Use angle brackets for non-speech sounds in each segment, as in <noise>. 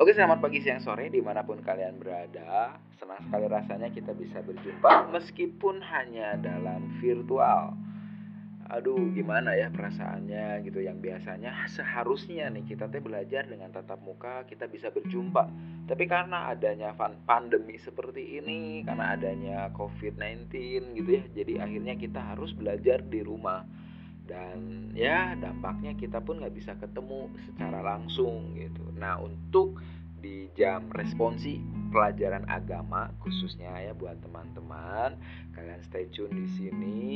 Oke, selamat pagi, siang, sore, di mana pun kalian berada. Senang sekali rasanya kita bisa berjumpa meskipun hanya dalam virtual. Aduh, gimana ya perasaannya gitu yang biasanya seharusnya nih kita teh belajar dengan tatap muka kita bisa berjumpa. Tapi karena adanya pandemi seperti ini, karena adanya COVID-19 gitu ya, jadi akhirnya kita harus belajar di rumah dan ya dampaknya kita pun nggak bisa ketemu secara langsung gitu. Nah untuk di jam responsi pelajaran agama khususnya ya buat teman-teman kalian stay tune di sini.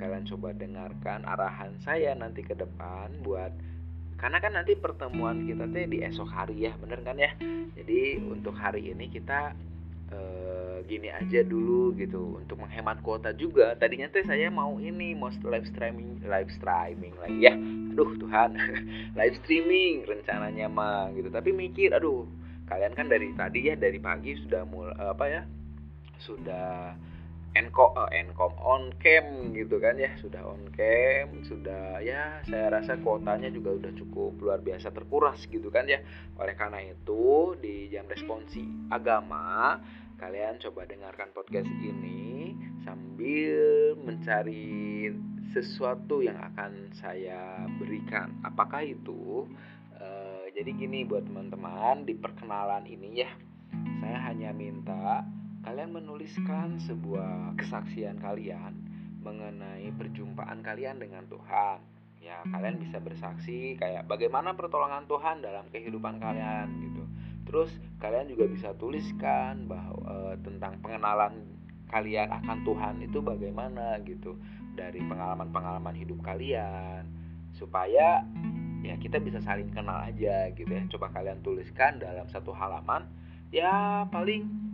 Kalian coba dengarkan arahan saya nanti ke depan buat karena kan nanti pertemuan kita teh di esok hari ya bener kan ya? Jadi untuk hari ini kita Eh, gini aja dulu gitu untuk menghemat kuota juga. Tadinya tuh saya mau ini mau live streaming live streaming lagi ya. Aduh Tuhan. <laughs> Live streaming rencananya mah gitu. Tapi mikir aduh kalian kan dari tadi ya dari pagi sudah mulai apa ya sudah enkom uh, enkom on cam gitu kan ya. Sudah on cam sudah ya saya rasa kuotanya juga udah cukup luar biasa terkuras gitu kan ya. Oleh karena itu di jam responsi agama kalian coba dengarkan podcast ini sambil mencari sesuatu yang akan saya berikan. Apakah itu? E, jadi gini buat teman-teman di perkenalan ini ya, saya hanya minta kalian menuliskan sebuah kesaksian kalian mengenai perjumpaan kalian dengan Tuhan. Ya, kalian bisa bersaksi kayak bagaimana pertolongan Tuhan dalam kehidupan kalian gitu Terus kalian juga bisa tuliskan bahwa e, tentang pengenalan kalian akan Tuhan itu bagaimana gitu. Dari pengalaman-pengalaman hidup kalian. Supaya ya kita bisa saling kenal aja gitu ya. Coba kalian tuliskan dalam satu halaman. Ya paling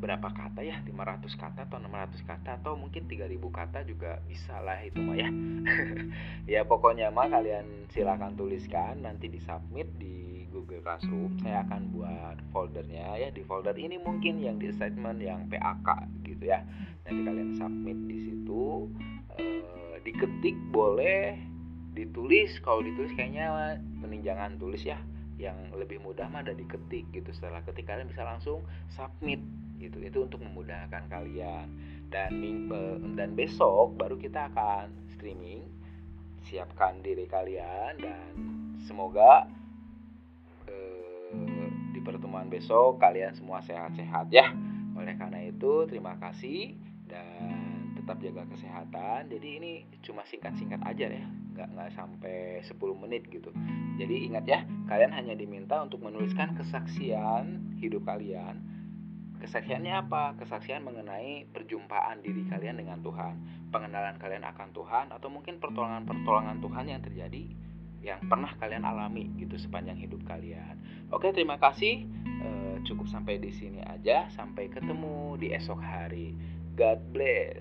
berapa kata ya? 500 kata atau 600 kata atau mungkin 3000 kata juga bisa lah itu mah ya. <laughs> Ya pokoknya mah kalian silahkan tuliskan nanti di submit di Google Classroom. Saya akan buat foldernya ya di folder ini mungkin yang di assignment yang PAK gitu ya. Nanti kalian submit di situ e, diketik boleh ditulis. Kalau ditulis kayaknya mending tulis ya yang lebih mudah mah ada diketik gitu. Setelah ketik kalian bisa langsung submit gitu. Itu untuk memudahkan kalian. Dan dan besok baru kita akan streaming. Siapkan diri kalian dan semoga di pertemuan besok kalian semua sehat-sehat ya. Oleh karena itu terima kasih dan tetap jaga kesehatan. Jadi ini cuma singkat-singkat aja ya, nggak nggak sampai 10 menit gitu. Jadi ingat ya, kalian hanya diminta untuk menuliskan kesaksian hidup kalian. Kesaksiannya apa? Kesaksian mengenai perjumpaan diri kalian dengan Tuhan, pengenalan kalian akan Tuhan, atau mungkin pertolongan-pertolongan Tuhan yang terjadi yang pernah kalian alami gitu sepanjang hidup kalian. Oke, terima kasih. E, cukup sampai di sini aja. Sampai ketemu di esok hari. God bless.